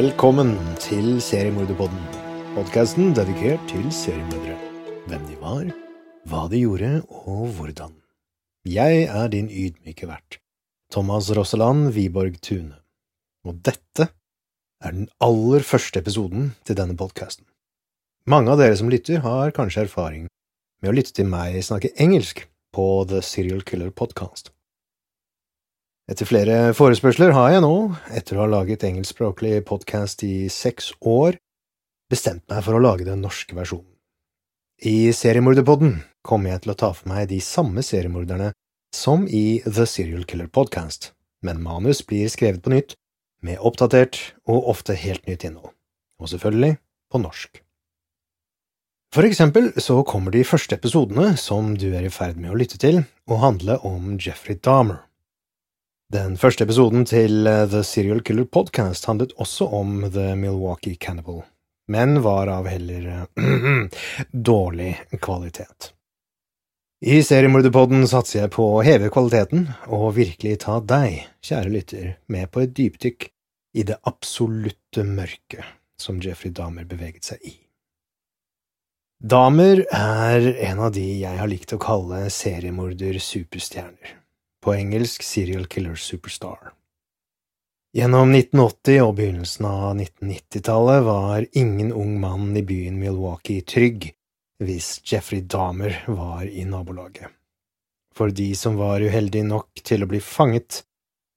Velkommen til Seriemorderpodden. Podkasten dedikert til seriemordere. Hvem de var, hva de gjorde og hvordan. Jeg er din ydmyke vert, Thomas Rosseland Wiborg Tune. Og dette er den aller første episoden til denne podkasten. Mange av dere som lytter, har kanskje erfaring med å lytte til meg snakke engelsk på The Serial Killer Podcast. Etter flere forespørsler har jeg nå, etter å ha laget engelskspråklig podkast i seks år, bestemt meg for å lage den norske versjonen. I Seriemorderpodden kommer jeg til å ta for meg de samme seriemorderne som i The Serial Killer Podcast, men manus blir skrevet på nytt, med oppdatert og ofte helt nytt innhold, og selvfølgelig på norsk. For eksempel så kommer de første episodene, som du er i ferd med å lytte til, å handle om Jeffrey Dahmer. Den første episoden til eh, The Serial Killer Podcast handlet også om The Milwaukee Cannibal, men var av heller eh, dårlig kvalitet. I Seriemorderpodden satser jeg på å heve kvaliteten og virkelig ta deg, kjære lytter, med på et dypdykk i det absolutte mørket som Jeffrey Dahmer beveget seg i. Dahmer er en av de jeg har likt å kalle seriemorder-superstjerner på engelsk Serial Killer Superstar. Gjennom 1980 og begynnelsen av 1990-tallet var ingen ung mann i byen Milwaukee trygg hvis Jeffrey Dahmer var i nabolaget. For de som var uheldige nok til å bli fanget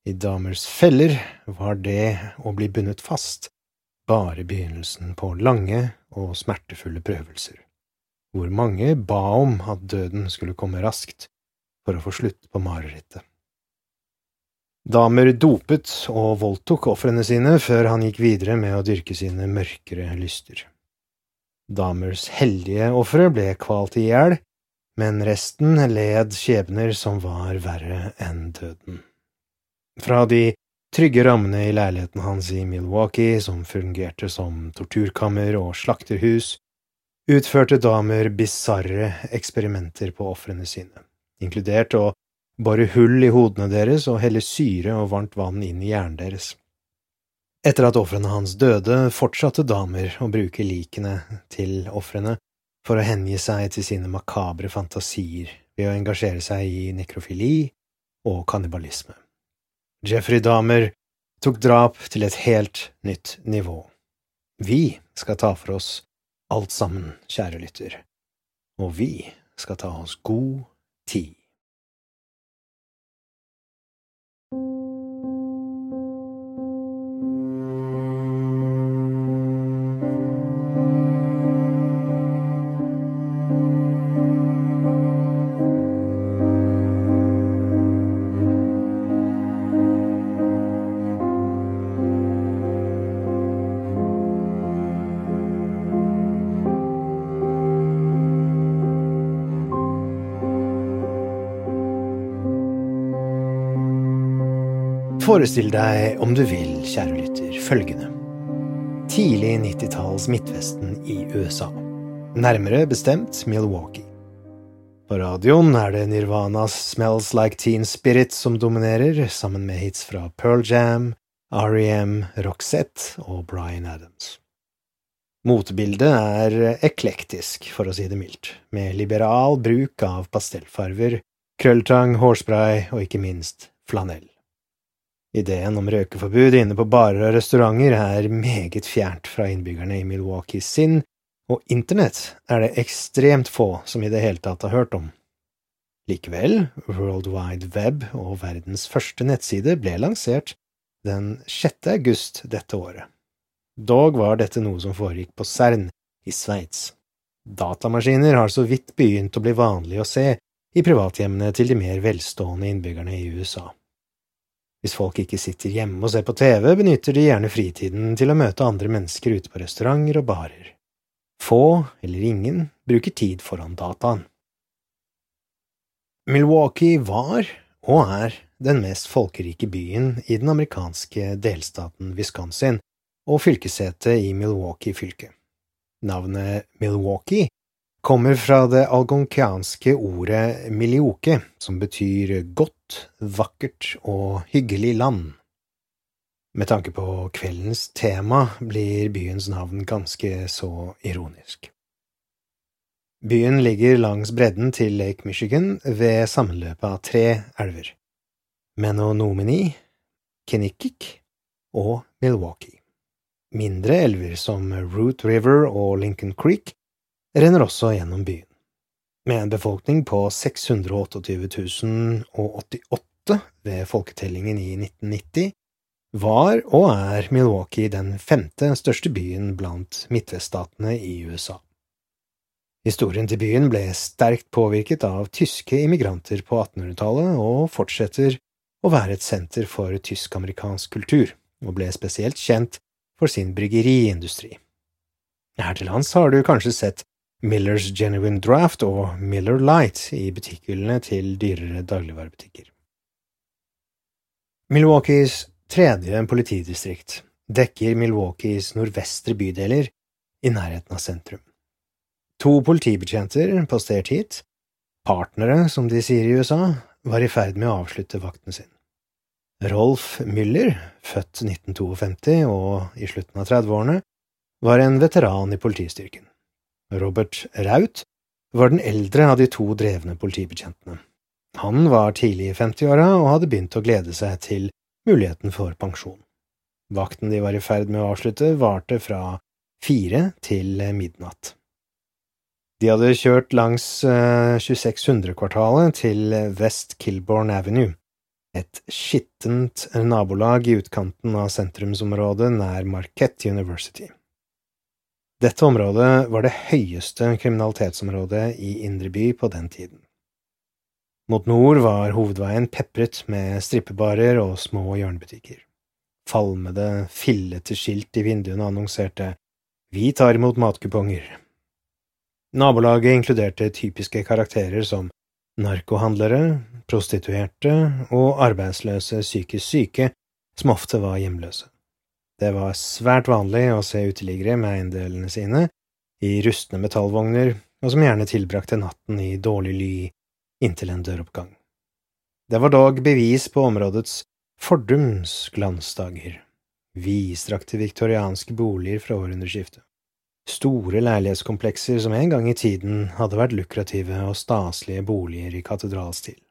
i Dahmers feller, var det å bli bundet fast bare begynnelsen på lange og smertefulle prøvelser, hvor mange ba om at døden skulle komme raskt for å få slutt på marerittet. Damer dopet og voldtok ofrene sine før han gikk videre med å dyrke sine mørkere lyster. Damers heldige ofre ble kvalt i hjel, men resten led skjebner som var verre enn døden. Fra de trygge rammene i leiligheten hans i Milwaukee, som fungerte som torturkammer og slakterhus, utførte damer bisarre eksperimenter på ofrene sine inkludert å bore hull i hodene deres og helle syre og varmt vann inn i hjernen deres. Etter at ofrene hans døde, fortsatte damer å bruke likene til ofrene for å hengi seg til sine makabre fantasier ved å engasjere seg i nekrofili og kannibalisme. Jeffrey Dahmer tok drap til et helt nytt nivå. Vi skal ta for oss alt sammen, kjære lytter, og vi skal ta oss god T. Forestill deg, om du vil, kjære lytter, følgende. Tidlig 90-talls Midtvesten i USA. Nærmere bestemt Milwaukee. På radioen er det Nirvanas Smells Like Teen Spirit som dominerer, sammen med hits fra Pearl Jam, REM, Roxette og Bryan Adams. Motebildet er eklektisk, for å si det mildt, med liberal bruk av pastellfarver, krølltang, hårspray og ikke minst flanell. Ideen om røkeforbud inne på barer og restauranter er meget fjernt fra innbyggerne i Milwaukee sin, og internett er det ekstremt få som i det hele tatt har hørt om. Likevel, World Wide Web og verdens første nettside ble lansert den 6. august dette året. Dog var dette noe som foregikk på CERN i Sveits. Datamaskiner har så vidt begynt å bli vanlig å se i privathjemmene til de mer velstående innbyggerne i USA. Hvis folk ikke sitter hjemme og ser på TV, benytter de gjerne fritiden til å møte andre mennesker ute på restauranter og barer. Få, eller ingen, bruker tid foran dataen. Milwaukee var, og er, den mest folkerike byen i den amerikanske delstaten Wisconsin og fylkessetet i Milwaukee fylke. Navnet Milwaukee kommer fra det algonkianske ordet milioke, som betyr godt, vakkert og hyggelig land. Med tanke på kveldens tema blir byens navn ganske så ironisk. Byen ligger langs bredden til Lake Michigan ved sammenløpet av tre elver, Menonomini, Kinnikick og Milwaukee. Mindre elver som Root River og Lincoln Creek renner også gjennom byen. Med en befolkning på 628 088 ved folketellingen i 1990 var og er Milwaukee den femte største byen blant midtveststatene i USA. Historien til byen ble sterkt påvirket av tyske immigranter på 1800-tallet og fortsetter å være et senter for tysk-amerikansk kultur, og ble spesielt kjent for sin bryggeriindustri. Her til lands har du kanskje sett Millers Genuine Draft og Miller Light i butikkhyllene til dyrere dagligvarebutikker. Milwaukees tredje politidistrikt dekker Milwaukees nordvestre bydeler i nærheten av sentrum. To politibetjenter postert hit, partnere som de sier i USA, var i ferd med å avslutte vakten sin. Rolf Müller, født 1952 og i slutten av 30-årene, var en veteran i politistyrken. Robert Raut var den eldre av de to drevne politibetjentene. Han var tidlig i 50-åra og hadde begynt å glede seg til muligheten for pensjon. Vakten de var i ferd med å avslutte, varte fra fire til midnatt. De hadde kjørt langs 2600-kvartalet eh, til West Kilbourne Avenue, et skittent nabolag i utkanten av sentrumsområdet nær Marquette University. Dette området var det høyeste kriminalitetsområdet i indre by på den tiden. Mot nord var hovedveien pepret med strippebarer og små hjørnebutikker. Falmede, fillete skilt i vinduene annonserte Vi tar imot matkuponger. Nabolaget inkluderte typiske karakterer som narkohandlere, prostituerte og arbeidsløse psykisk syke som ofte var hjemløse. Det var svært vanlig å se uteliggere med eiendelene sine i rustne metallvogner, og som gjerne tilbrakte natten i dårlig ly inntil en døroppgang. Det var dog bevis på områdets fordums glansdager, vidstrakte viktorianske boliger fra århundreskiftet, store leilighetskomplekser som en gang i tiden hadde vært lukrative og staselige boliger i katedralstil.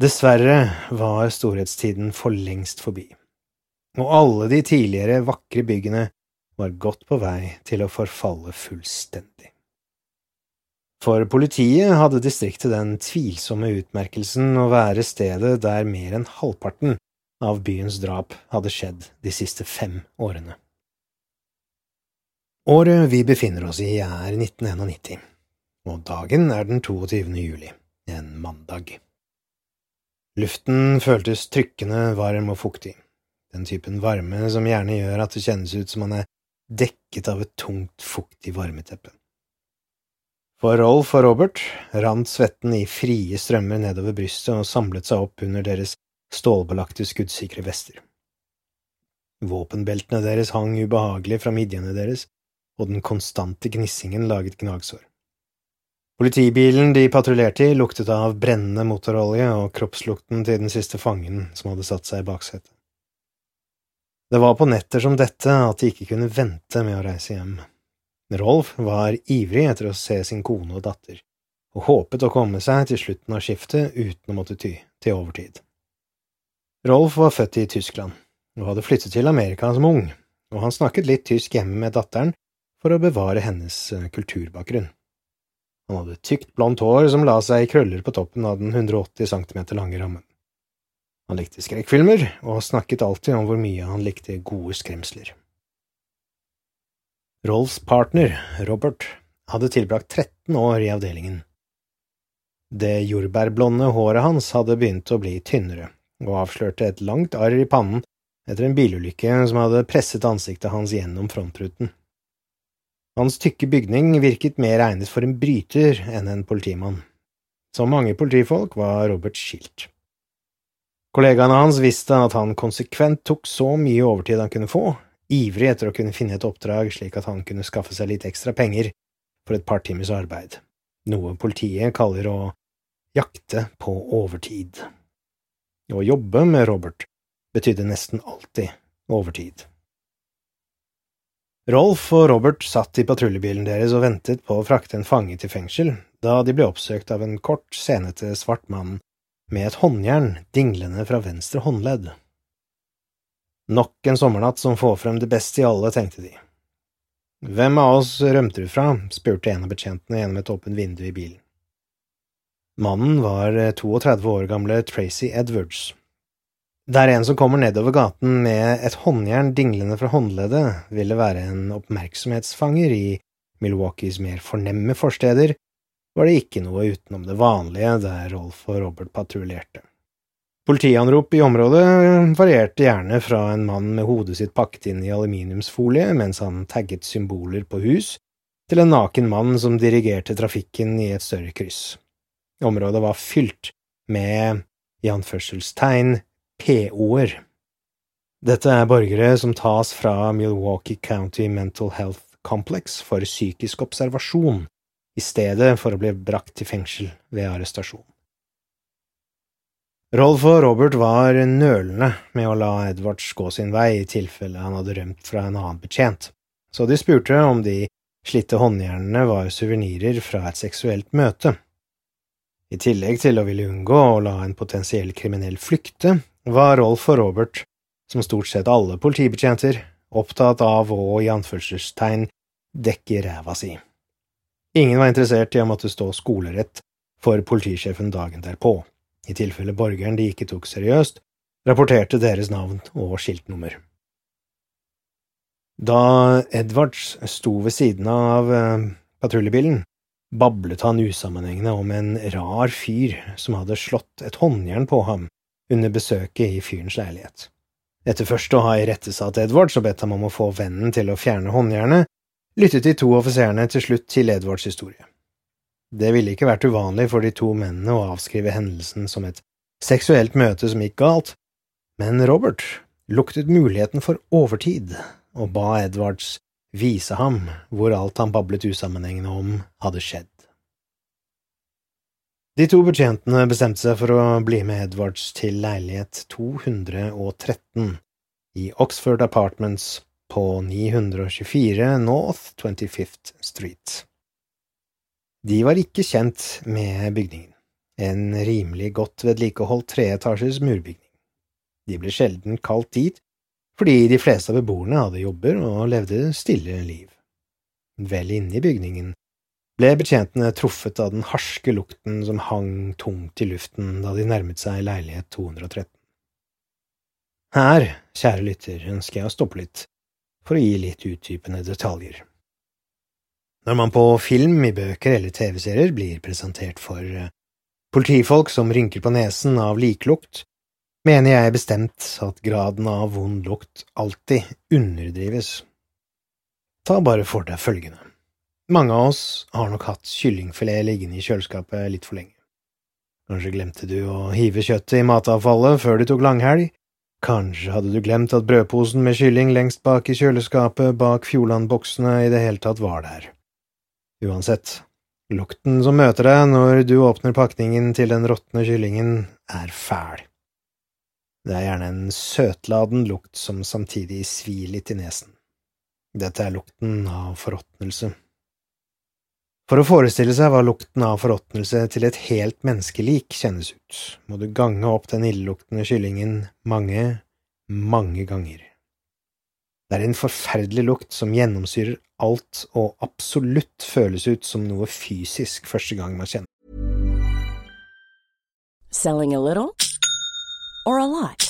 Dessverre var storhetstiden for lengst forbi og alle de tidligere vakre byggene var godt på vei til å forfalle fullstendig. For politiet hadde distriktet den tvilsomme utmerkelsen å være stedet der mer enn halvparten av byens drap hadde skjedd de siste fem årene. Året vi befinner oss i er 1991, og dagen er den 22. juli, en mandag. Luften føltes trykkende varm og fuktig den typen varme som gjerne gjør at det kjennes ut som man er dekket av et tungt, fuktig varmeteppe. For Rolf og Robert rant svetten i frie strømmer nedover brystet og samlet seg opp under deres stålbelagte skuddsikre vester. Våpenbeltene deres hang ubehagelig fra midjene deres, og den konstante gnissingen laget gnagsår. Politibilen de patruljerte i, luktet av brennende motorolje og kroppslukten til den siste fangen som hadde satt seg i baksetet. Det var på netter som dette at de ikke kunne vente med å reise hjem. Rolf var ivrig etter å se sin kone og datter, og håpet å komme seg til slutten av skiftet uten å måtte ty til overtid. Rolf var født i Tyskland og hadde flyttet til Amerika som ung, og han snakket litt tysk hjemme med datteren for å bevare hennes eh, kulturbakgrunn. Han hadde tykt, blondt hår som la seg i krøller på toppen av den 180 cm lange rammen. Han likte skrekkfilmer, og snakket alltid om hvor mye han likte gode skremsler. Rolfs partner, Robert, hadde tilbrakt 13 år i avdelingen. Det jordbærblonde håret hans hadde begynt å bli tynnere, og avslørte et langt arr i pannen etter en bilulykke som hadde presset ansiktet hans gjennom frontruten. Hans tykke bygning virket mer egnet for en bryter enn en politimann. Som mange politifolk var Robert skilt. Kollegaene hans visste at han konsekvent tok så mye overtid han kunne få, ivrig etter å kunne finne et oppdrag slik at han kunne skaffe seg litt ekstra penger for et par timers arbeid, noe politiet kaller å jakte på overtid. Å jobbe med Robert betydde nesten alltid overtid. Rolf og Robert satt i patruljebilen deres og ventet på å frakte en fange til fengsel, da de ble oppsøkt av en kort, senete svart mann med et håndjern dinglende fra venstre håndledd. Nok en sommernatt som får frem det beste i alle, tenkte de. Hvem av oss rømte du fra? spurte en av betjentene gjennom et åpent vindu i bilen. Mannen var 32 år gamle Tracy Edwards, der en som kommer nedover gaten med et håndjern dinglende fra håndleddet, ville være en oppmerksomhetsfanger i Milwaukees mer fornemme forsteder, var det ikke noe utenom det vanlige der Rolf og Robert patruljerte. Politianrop i området varierte gjerne fra en mann med hodet sitt pakket inn i aluminiumsfolie mens han tagget symboler på hus, til en naken mann som dirigerte trafikken i et større kryss. Området var fylt med, i anførselstegn, PO-er. Dette er borgere som tas fra Milwaukee County Mental Health Complex for psykisk observasjon, i stedet for å bli brakt til fengsel ved arrestasjon. Rolf og Robert var nølende med å la Edwards gå sin vei i tilfelle han hadde rømt fra en annen betjent, så de spurte om de slitte håndjernene var suvenirer fra et seksuelt møte. I tillegg til å ville unngå å la en potensiell kriminell flykte, var Rolf og Robert, som stort sett alle politibetjenter, opptatt av å i anførselstegn dekke ræva si. Ingen var interessert i å måtte stå skolerett for politisjefen dagen derpå. I tilfelle borgeren de ikke tok seriøst, rapporterte deres navn og skiltnummer. Da Edwards sto ved siden av eh, patruljebilen, bablet han usammenhengende om en rar fyr som hadde slått et håndjern på ham under besøket i fyrens leilighet. Etter først å ha irettesatt Edwards og bedt ham om å få vennen til å fjerne håndjernet, lyttet de to offiserene til slutt til Edvards historie. Det ville ikke vært uvanlig for de to mennene å avskrive hendelsen som et seksuelt møte som gikk galt, men Robert luktet muligheten for overtid og ba Edwards vise ham hvor alt han bablet usammenhengende om, hadde skjedd. De to betjentene bestemte seg for å bli med Edwards til leilighet 213 i Oxford Apartments på 924 North 25th Street. De var ikke kjent med bygningen, en rimelig godt vedlikeholdt treetasjes murbygning. De ble sjelden kalt dit fordi de fleste av beboerne hadde jobber og levde stille liv. Vel inne i bygningen ble betjentene truffet av den harske lukten som hang tungt i luften da de nærmet seg leilighet 213. Her, kjære lytter, ønsker jeg å stoppe litt for å gi litt utdypende detaljer. Når man på film, i bøker eller TV-serier blir presentert for eh, politifolk som rynker på nesen av liklukt, mener jeg bestemt at graden av vond lukt alltid underdrives. Ta bare for deg følgende. Mange av oss har nok hatt kyllingfilet liggende i kjøleskapet litt for lenge. Kanskje glemte du å hive kjøttet i matavfallet før du tok langhelg? Kanskje hadde du glemt at brødposen med kylling lengst bak i kjøleskapet bak Fjordland-boksene i det hele tatt var der. Uansett, lukten som møter deg når du åpner pakningen til den råtne kyllingen, er fæl. Det er gjerne en søtladen lukt som samtidig svir litt i nesen. Dette er lukten av forråtnelse. For å forestille seg hva lukten av forråtnelse til et helt menneskelik kjennes ut, må du gange opp den illeluktende kyllingen mange, mange ganger. Det er en forferdelig lukt som gjennomsyrer alt og absolutt føles ut som noe fysisk første gang man kjenner Selling a little or a lot?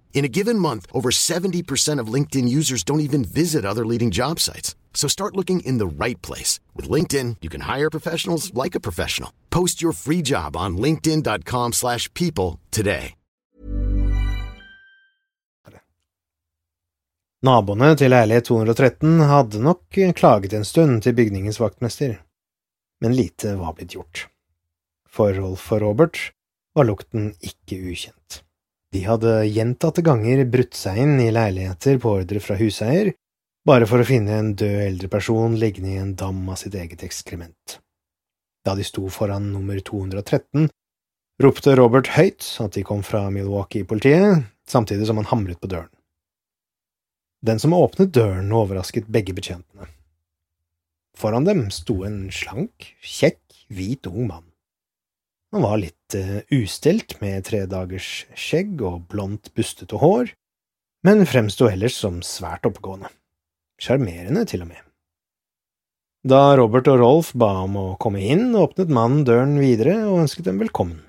In a given month, over 70% of LinkedIn users don't even visit other leading job sites. So start looking in the right place. With LinkedIn, you can hire professionals like a professional. Post your free job on linkedin.com slash people today. Naboene til leilighet 213 hadde nok klaget en stund til bygningens vaktmester, men lite var blitt gjort. For Rolf og Robert var lukten ikke ukjent. De hadde gjentatte ganger brutt seg inn i leiligheter på ordre fra huseier, bare for å finne en død eldre person liggende i en dam av sitt eget ekskrement. Da de sto foran nummer 213, ropte Robert høyt at de kom fra Milwaukee-politiet, samtidig som han hamret på døren. Den som åpnet døren, overrasket begge betjentene. Foran dem sto en slank, kjekk, hvit ung mann. Han var litt uh, ustelt, med tredagers skjegg og blondt, bustete hår, men fremsto ellers som svært oppegående. Sjarmerende, til og med. Da Robert og Rolf ba om å komme inn, åpnet mannen døren videre og ønsket dem velkommen.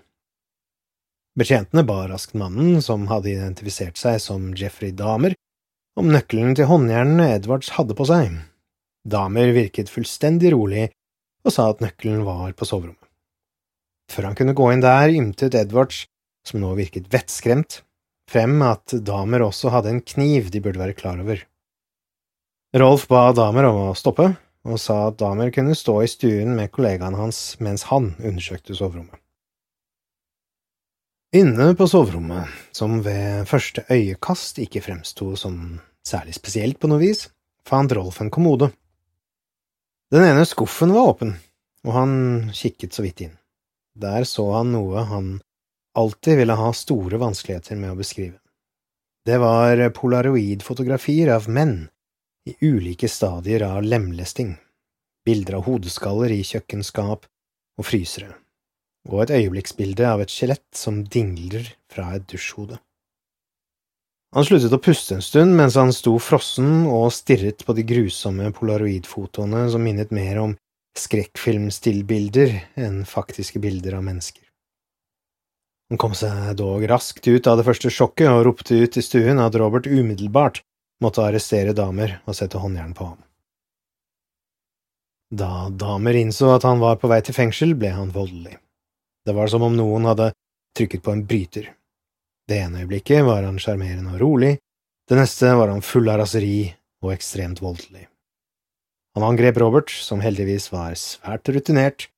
Betjentene ba raskt mannen, som hadde identifisert seg som Jeffrey Damer, om nøkkelen til håndjernene Edwards hadde på seg. Damer virket fullstendig rolig og sa at nøkkelen var på soverommet. Før han kunne gå inn der, ymtet Edwards, som nå virket vettskremt, frem at Damer også hadde en kniv de burde være klar over. Rolf ba Damer om å stoppe, og sa at Damer kunne stå i stuen med kollegaen hans mens han undersøkte soverommet. Inne på soverommet, som ved første øyekast ikke fremsto som særlig spesielt på noe vis, fant Rolf en kommode. Den ene skuffen var åpen, og han kikket så vidt inn. Der så han noe han alltid ville ha store vanskeligheter med å beskrive. Det var polaroidfotografier av menn i ulike stadier av lemlesting, bilder av hodeskaller i kjøkkenskap og frysere og et øyeblikksbilde av et skjelett som dingler fra et dusjhode. Han sluttet å puste en stund mens han sto frossen og stirret på de grusomme polaroidfotoene som minnet mer om skrekkfilmstillbilder enn faktiske bilder av mennesker. Han kom seg dog raskt ut av det første sjokket og ropte ut i stuen at Robert umiddelbart måtte arrestere damer og sette håndjern på ham. Da damer innså at han var på vei til fengsel, ble han voldelig. Det var som om noen hadde trykket på en bryter. Det ene øyeblikket var han sjarmerende og rolig, det neste var han full av raseri og ekstremt voldelig. Han angrep Robert, som heldigvis var svært rutinert,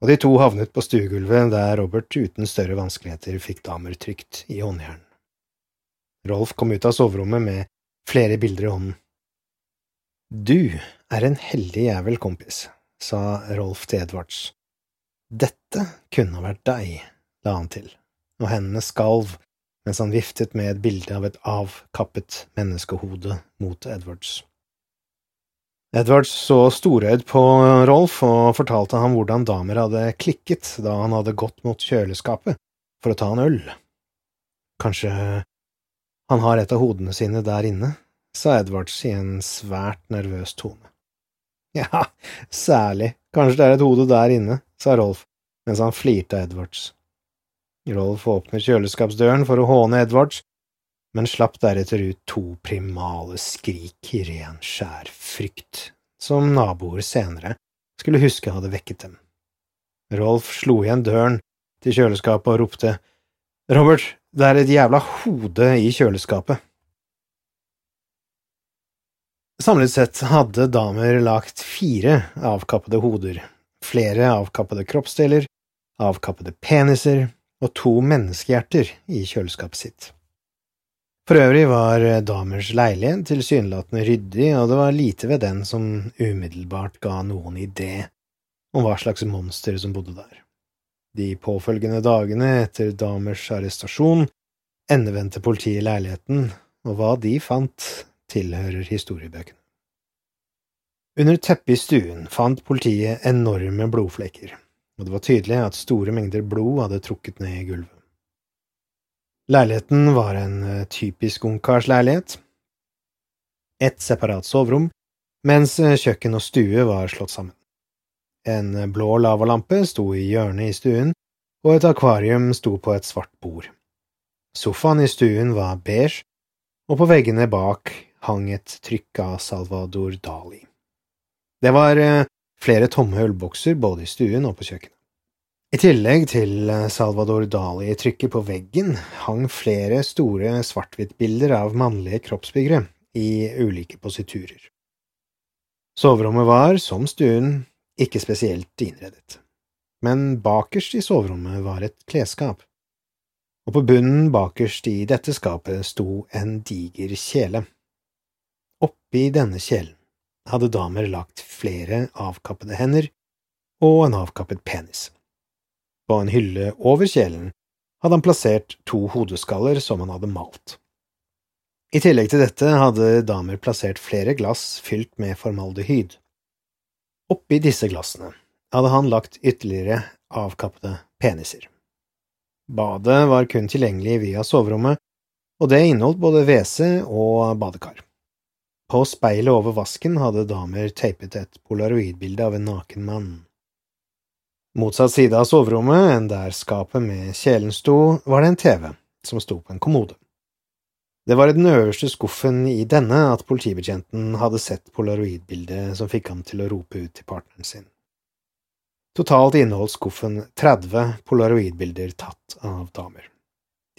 og de to havnet på stuegulvet der Robert uten større vanskeligheter fikk damer trygt i håndjern. Rolf kom ut av soverommet med flere bilder i hånden. Du er en heldig jævel, kompis, sa Rolf til Edvards. Dette kunne vært deg, la han til, og hendene skalv mens han viftet med et bilde av et avkappet menneskehode mot Edwards. Edwards så storøyd på Rolf og fortalte ham hvordan damer hadde klikket da han hadde gått mot kjøleskapet for å ta en øl. Kanskje han har et av hodene sine der inne, sa Edwards i en svært nervøs tone. Ja, særlig, kanskje det er et hode der inne, sa Rolf mens han flirte av Edwards. Rolf åpner kjøleskapsdøren for å håne Edwards, men slapp deretter ut to primale skrik i ren, skjær frykt, som naboer senere skulle huske hadde vekket dem. Rolf slo igjen døren til kjøleskapet og ropte Robert, det er et jævla hode i kjøleskapet. Samlet sett hadde damer lagt fire avkappede hoder, flere avkappede kroppsdeler, avkappede peniser og to menneskehjerter i kjøleskapet sitt. For øvrig var damers leilighet tilsynelatende ryddig, og det var lite ved den som umiddelbart ga noen idé om hva slags monster som bodde der. De påfølgende dagene etter damers arrestasjon endevendte politiet leiligheten, og hva de fant, tilhører historiebøkene. Under teppet i stuen fant politiet enorme blodflekker, og det var tydelig at store mengder blod hadde trukket ned i gulvet. Leiligheten var en eh, typisk ungkarsleilighet. Et separat soverom, mens eh, kjøkken og stue var slått sammen. En eh, blå lavalampe sto i hjørnet i stuen, og et akvarium sto på et svart bord. Sofaen i stuen var beige, og på veggene bak hang et trykk av Salvador Dali. Det var flere tomme ølbokser både i stuen og på kjøkkenet. I tillegg til eh, Salvador Dali-trykket på veggen hang flere store svart-hvitt-bilder av mannlige kroppsbyggere i ulike positurer. Soverommet var, som stuen, ikke spesielt innredet, men bakerst i soverommet var et klesskap, og på bunnen bakerst i dette skapet sto en diger kjele. Oppi denne kjelen hadde damer lagt flere avkappede hender og en avkappet penis. På en hylle over kjelen hadde han plassert to hodeskaller som han hadde malt. I tillegg til dette hadde damer plassert flere glass fylt med formaldehyd. Oppi disse glassene hadde han lagt ytterligere avkappede peniser. Badet var kun tilgjengelig via soverommet, og det inneholdt både WC og badekar. På speilet over vasken hadde damer teipet et polaroidbilde av en naken mann. Motsatt side av soverommet enn der skapet med kjelen sto, var det en TV som sto på en kommode. Det var i den øverste skuffen i denne at politibetjenten hadde sett polaroidbildet som fikk ham til å rope ut til partneren sin. Totalt inneholdt skuffen 30 polaroidbilder tatt av damer.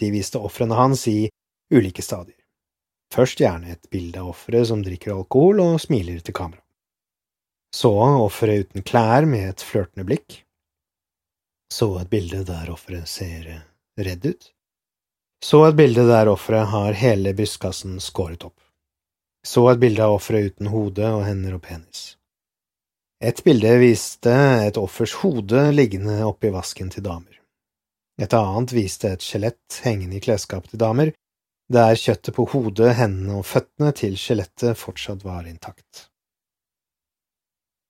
De viste ofrene hans i ulike stadier. Først gjerne et bilde av offeret som drikker alkohol og smiler til kamera. Så offeret uten klær med et flørtende blikk så et bilde der offeret ser redd ut. Så et bilde der offeret har hele brystkassen skåret opp. Så et bilde av offeret uten hode og hender og penis. Et bilde viste et offers hode liggende oppi vasken til damer. Et annet viste et skjelett hengende i klesskapet til damer, der kjøttet på hodet, hendene og føttene til skjelettet fortsatt var intakt.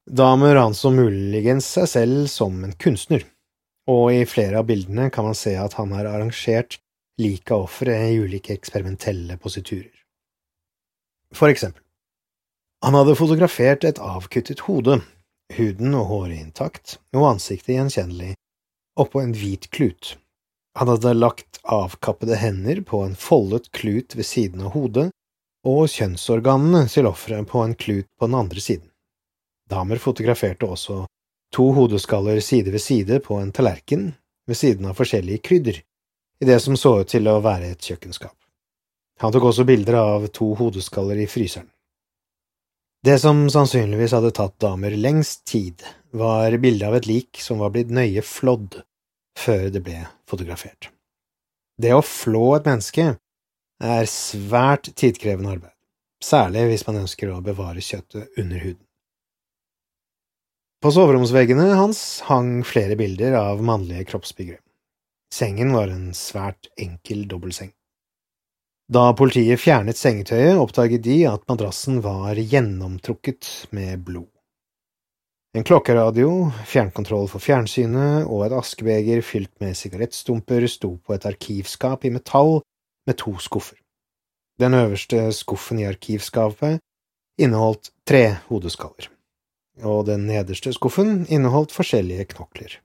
Damer anså muligens seg selv som en kunstner og i flere av bildene kan man se at han har arrangert lik av offeret i ulike eksperimentelle positurer. For eksempel, han hadde fotografert et avkuttet hode, huden og håret intakt, og ansiktet gjenkjennelig, oppå en hvit klut. Han hadde lagt avkappede hender på en foldet klut ved siden av hodet, og kjønnsorganene til offeret på en klut på den andre siden. Damer fotograferte også to hodeskaller side ved side på en tallerken ved siden av forskjellige krydder, i det som så ut til å være et kjøkkenskap. Han tok også bilder av to hodeskaller i fryseren. Det som sannsynligvis hadde tatt damer lengst tid, var bildet av et lik som var blitt nøye flådd før det ble fotografert. Det å flå et menneske er svært tidkrevende arbeid, særlig hvis man ønsker å bevare kjøttet under huden. På soveromsveggene hans hang flere bilder av mannlige kroppsbyggere. Sengen var en svært enkel dobbeltseng. Da politiet fjernet sengetøyet, oppdaget de at madrassen var gjennomtrukket med blod. En klokkeradio, fjernkontroll for fjernsynet og et askebeger fylt med sigarettstumper sto på et arkivskap i metall med to skuffer. Den øverste skuffen i arkivskapet inneholdt tre hodeskaller og den nederste skuffen inneholdt forskjellige knokler.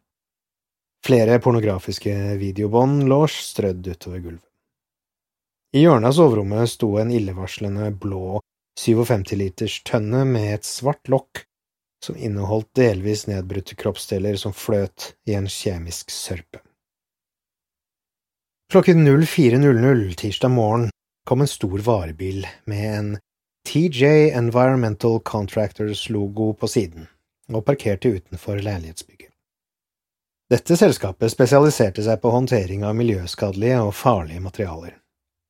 Flere pornografiske videobånd lå strødd utover gulvet. I hjørnet av soverommet sto en illevarslende blå 57 liters tønne med et svart lokk som inneholdt delvis nedbrutte kroppsdeler som fløt i en kjemisk sørpe. Klokken 04.00 tirsdag morgen kom en stor varebil med en TJ Environmental Contractors-logo på siden og parkerte utenfor leilighetsbygget. Dette selskapet spesialiserte seg på håndtering av miljøskadelige og farlige materialer.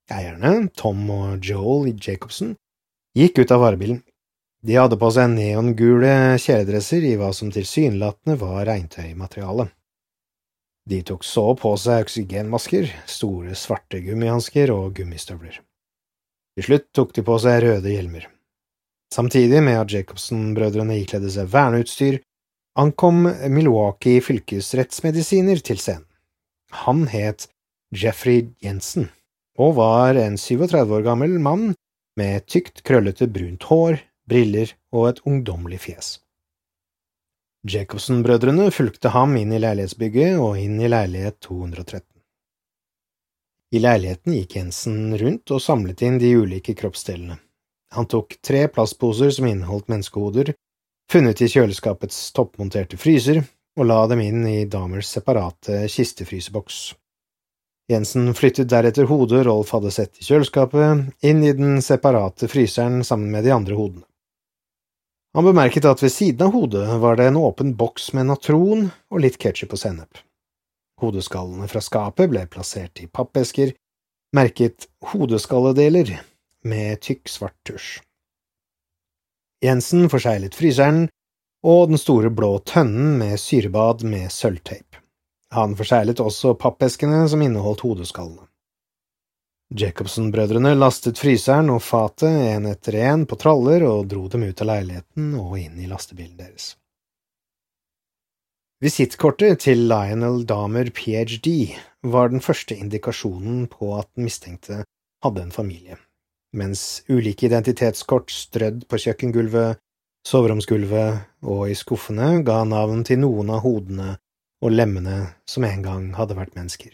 Eierne, Tom og Joel Jacobsen, gikk ut av varebilen. De hadde på seg neongule kjeledresser i hva som tilsynelatende var regntøymateriale. De tok så på seg oksygenmasker, store svarte gummihansker og gummistøvler. Til slutt tok de på seg røde hjelmer. Samtidig med at Jacobsen-brødrene ikledde seg verneutstyr, ankom Milwaukee fylkesrettsmedisiner til scenen. Han het Jeffrey Jensen og var en 37 år gammel mann med tykt, krøllete brunt hår, briller og et ungdommelig fjes. Jacobsen-brødrene fulgte ham inn i leilighetsbygget og inn i leilighet 213. I leiligheten gikk Jensen rundt og samlet inn de ulike kroppsdelene. Han tok tre plastposer som inneholdt menneskehoder, funnet i kjøleskapets toppmonterte fryser, og la dem inn i Damers separate kistefryseboks. Jensen flyttet deretter hodet Rolf hadde sett i kjøleskapet, inn i den separate fryseren sammen med de andre hodene. Han bemerket at ved siden av hodet var det en åpen boks med natron og litt ketsjup og sennep. Hodeskallene fra skapet ble plassert i pappesker, merket hodeskalledeler med tykk, svart tusj. Jensen forseglet fryseren og den store blå tønnen med syrebad med sølvteip. Han forseglet også pappeskene som inneholdt hodeskallene. Jacobsen-brødrene lastet fryseren og fatet en etter en på traller og dro dem ut av leiligheten og inn i lastebilen deres. Visittkortet til Lionel Damer ph.d. var den første indikasjonen på at den mistenkte hadde en familie, mens ulike identitetskort strødd på kjøkkengulvet, soveromsgulvet og i skuffene ga navn til noen av hodene og lemmene som en gang hadde vært mennesker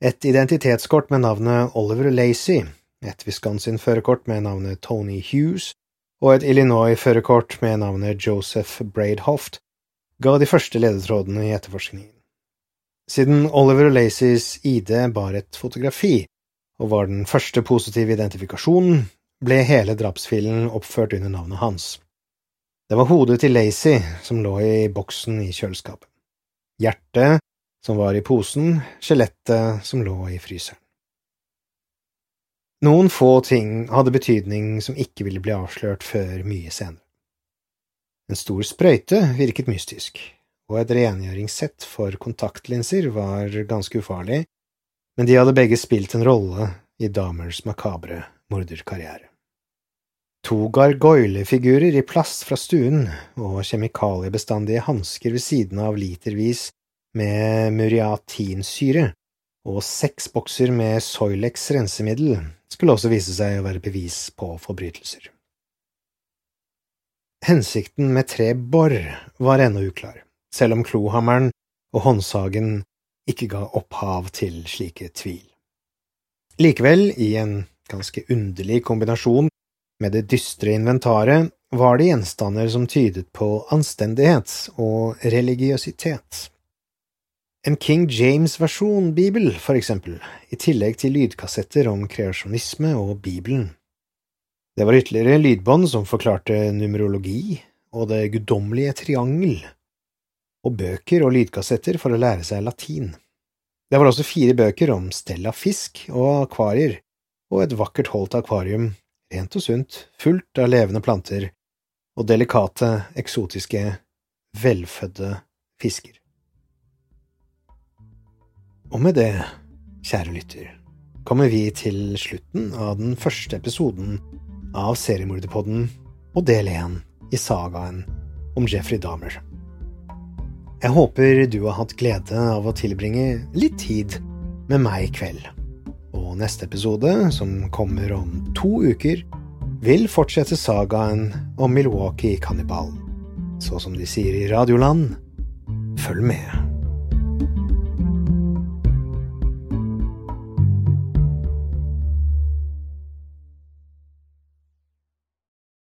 et identitetskort med navnet Oliver Lacey, et Wisconsin-førerkort med navnet Tony Hughes og et Illinois-førerkort med navnet Joseph Braidhoft ga de første ledetrådene i etterforskningen. Siden Oliver og Lacys ID bar et fotografi og var den første positive identifikasjonen, ble hele drapsfilen oppført under navnet hans. Det var hodet til Lacy som lå i boksen i kjøleskapet. Hjertet som var i posen, skjelettet som lå i fryseren. Noen få ting hadde betydning som ikke ville bli avslørt før mye senere. En stor sprøyte virket mystisk, og et rengjøringssett for kontaktlinser var ganske ufarlig, men de hadde begge spilt en rolle i Damers makabre morderkarriere. To gargoylefigurer i plast fra stuen og kjemikaliebestandige hansker ved siden av litervis med muriatinsyre og seks bokser med Soilex rensemiddel skulle også vise seg å være bevis på forbrytelser. Hensikten med tre bor var ennå uklar, selv om klohammeren og håndsagen ikke ga opphav til slike tvil. Likevel, i en ganske underlig kombinasjon med det dystre inventaret, var det gjenstander som tydet på anstendighet og religiøsitet. En King James-versjon Bibel, for eksempel, i tillegg til lydkassetter om kreasjonisme og Bibelen. Det var ytterligere lydbånd som forklarte numerologi og det guddommelige triangel, og bøker og lydkassetter for å lære seg latin. Det var også fire bøker om stell av fisk og akvarier, og et vakkert holdt akvarium, rent og sunt, fullt av levende planter og delikate, eksotiske, velfødde fisker. Og med det, kjære lytter, kommer vi til slutten av den første episoden av Seriemorderpodden og del én i sagaen om Jeffrey Dahmer. Jeg håper du har hatt glede av å tilbringe litt tid med meg i kveld. Og neste episode, som kommer om to uker, vil fortsette sagaen om Milwaukee-kannibalen. Så som de sier i Radioland, følg med.